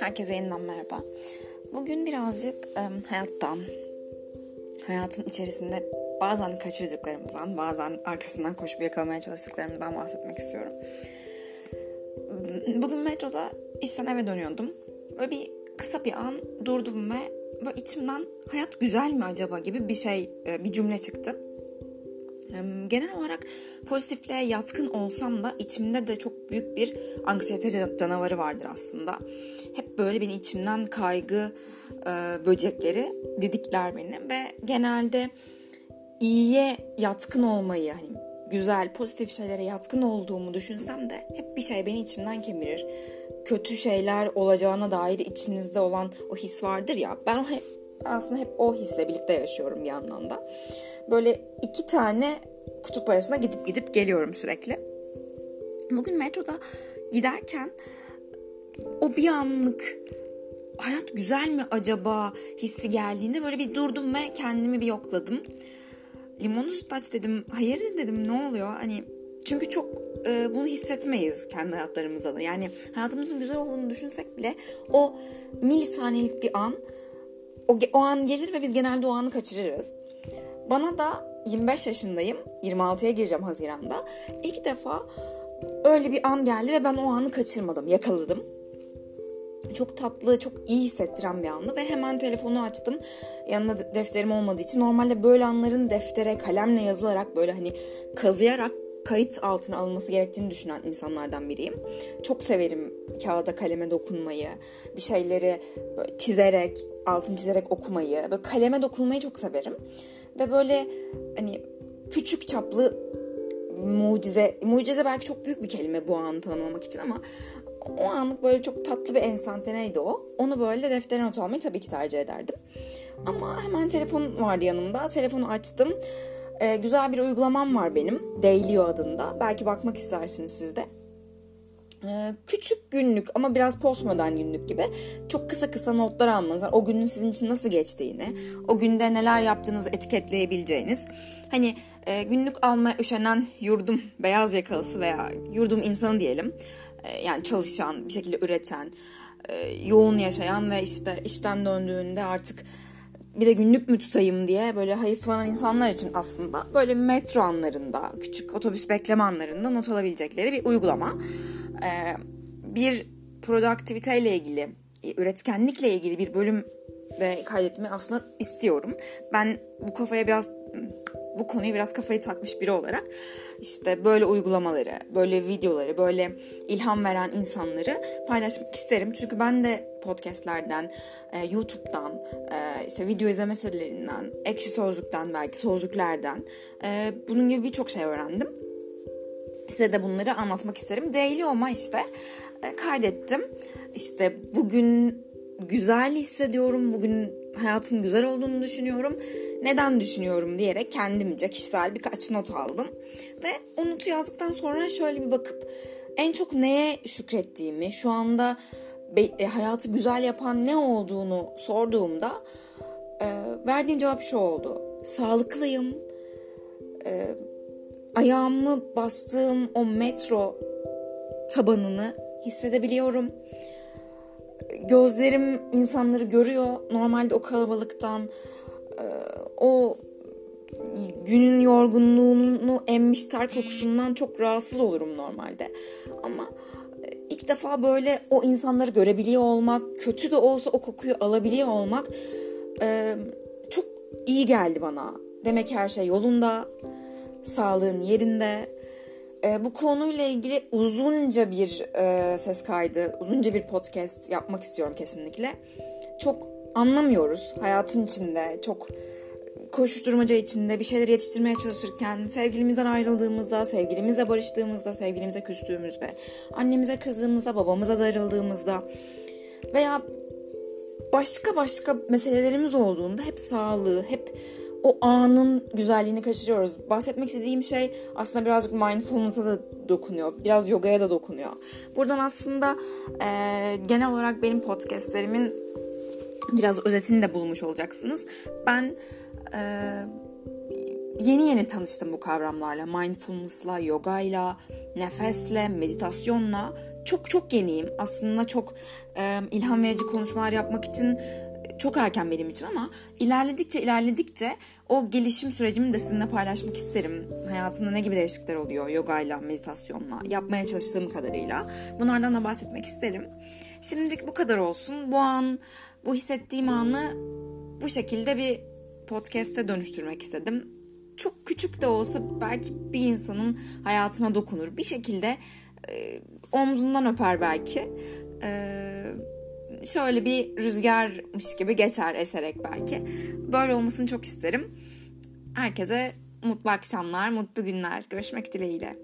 Herkese yeniden merhaba. Bugün birazcık e, hayattan, hayatın içerisinde bazen kaçırdıklarımızdan, bazen arkasından koşup yakalamaya çalıştıklarımızdan bahsetmek istiyorum. Bugün metroda işten eve dönüyordum. Böyle bir kısa bir an durdum ve içimden hayat güzel mi acaba gibi bir şey, e, bir cümle çıktı. Genel olarak pozitifliğe yatkın olsam da içimde de çok büyük bir anksiyete canavarı vardır aslında. Hep böyle beni içimden kaygı e, böcekleri didikler beni ve genelde iyiye yatkın olmayı hani güzel pozitif şeylere yatkın olduğumu düşünsem de hep bir şey beni içimden kemirir. Kötü şeyler olacağına dair içinizde olan o his vardır ya ben o hep aslında hep o hisle birlikte yaşıyorum bir yandan da böyle iki tane kutup arasında gidip gidip geliyorum sürekli. Bugün metroda giderken o bir anlık hayat güzel mi acaba hissi geldiğinde böyle bir durdum ve kendimi bir yokladım. Limonlu sütlaç dedim. Hayır dedim ne oluyor? Hani çünkü çok e, bunu hissetmeyiz kendi hayatlarımızda da. Yani hayatımızın güzel olduğunu düşünsek bile o milisaniyelik bir an o, o an gelir ve biz genelde o anı kaçırırız. Bana da 25 yaşındayım. 26'ya gireceğim Haziran'da. İlk defa öyle bir an geldi ve ben o anı kaçırmadım. Yakaladım. Çok tatlı, çok iyi hissettiren bir andı ve hemen telefonu açtım. Yanında defterim olmadığı için normalde böyle anların deftere kalemle yazılarak böyle hani kazıyarak kayıt altına alınması gerektiğini düşünen insanlardan biriyim. Çok severim kağıda kaleme dokunmayı, bir şeyleri çizerek, altın çizerek okumayı, böyle kaleme dokunmayı çok severim. Ve böyle hani küçük çaplı mucize, mucize belki çok büyük bir kelime bu anı tanımlamak için ama o anlık böyle çok tatlı bir enstantaneydi o. Onu böyle deftere not almayı tabii ki tercih ederdim. Ama hemen telefon vardı yanımda. Telefonu açtım. Ee, güzel bir uygulamam var benim. Dailyo adında. Belki bakmak istersiniz siz de. Ee, küçük günlük ama biraz postmodern günlük gibi çok kısa kısa notlar almanız, o günün sizin için nasıl geçtiğini, o günde neler yaptığınızı etiketleyebileceğiniz, hani e, günlük almaya üşenen yurdum beyaz yakalısı veya yurdum insanı diyelim, e, yani çalışan, bir şekilde üreten, e, yoğun yaşayan ve işte işten döndüğünde artık bir de günlük mü tutayım diye böyle hayıflanan insanlar için aslında böyle metro anlarında, küçük otobüs bekleme anlarında not alabilecekleri bir uygulama e, bir produktiviteyle ilgili, üretkenlikle ilgili bir bölüm ve kaydetmeyi aslında istiyorum. Ben bu kafaya biraz bu konuya biraz kafayı takmış biri olarak işte böyle uygulamaları, böyle videoları, böyle ilham veren insanları paylaşmak isterim. Çünkü ben de podcastlerden, e, YouTube'dan, e, işte video izleme sitelerinden, ekşi sözlükten belki sözlüklerden e, bunun gibi birçok şey öğrendim size de bunları anlatmak isterim. Daily işte e, kaydettim. İşte bugün güzel hissediyorum. Bugün hayatın güzel olduğunu düşünüyorum. Neden düşünüyorum diyerek kendimce kişisel birkaç not aldım. Ve o notu yazdıktan sonra şöyle bir bakıp en çok neye şükrettiğimi, şu anda e, hayatı güzel yapan ne olduğunu sorduğumda e, verdiğim cevap şu oldu. Sağlıklıyım, e, ayağımı bastığım o metro tabanını hissedebiliyorum. Gözlerim insanları görüyor. Normalde o kalabalıktan e, o günün yorgunluğunu emmiş ter kokusundan çok rahatsız olurum normalde. Ama e, ilk defa böyle o insanları görebiliyor olmak, kötü de olsa o kokuyu alabiliyor olmak e, çok iyi geldi bana. Demek her şey yolunda sağlığın yerinde. E, bu konuyla ilgili uzunca bir e, ses kaydı, uzunca bir podcast yapmak istiyorum kesinlikle. Çok anlamıyoruz hayatın içinde, çok koşuşturmaca içinde bir şeyler yetiştirmeye çalışırken, sevgilimizden ayrıldığımızda, sevgilimizle barıştığımızda, sevgilimize küstüğümüzde, annemize kızdığımızda, babamıza darıldığımızda veya başka başka meselelerimiz olduğunda hep sağlığı, hep o anın güzelliğini kaçırıyoruz. Bahsetmek istediğim şey aslında birazcık mindfulness'a da dokunuyor. Biraz yogaya da dokunuyor. Buradan aslında e, genel olarak benim podcastlerimin biraz özetini de bulmuş olacaksınız. Ben e, yeni yeni tanıştım bu kavramlarla. Mindfulness'la, yogayla, nefesle, meditasyonla. Çok çok yeniyim. Aslında çok e, ilham verici konuşmalar yapmak için çok erken benim için ama ilerledikçe ilerledikçe o gelişim sürecimi de sizinle paylaşmak isterim. Hayatımda ne gibi değişiklikler oluyor yogayla, meditasyonla, yapmaya çalıştığım kadarıyla. Bunlardan da bahsetmek isterim. Şimdilik bu kadar olsun. Bu an, bu hissettiğim anı bu şekilde bir podcast'e dönüştürmek istedim. Çok küçük de olsa belki bir insanın hayatına dokunur. Bir şekilde e, omzundan öper belki. E, şöyle bir rüzgarmış gibi geçer eserek belki. Böyle olmasını çok isterim. Herkese mutlu akşamlar, mutlu günler. Görüşmek dileğiyle.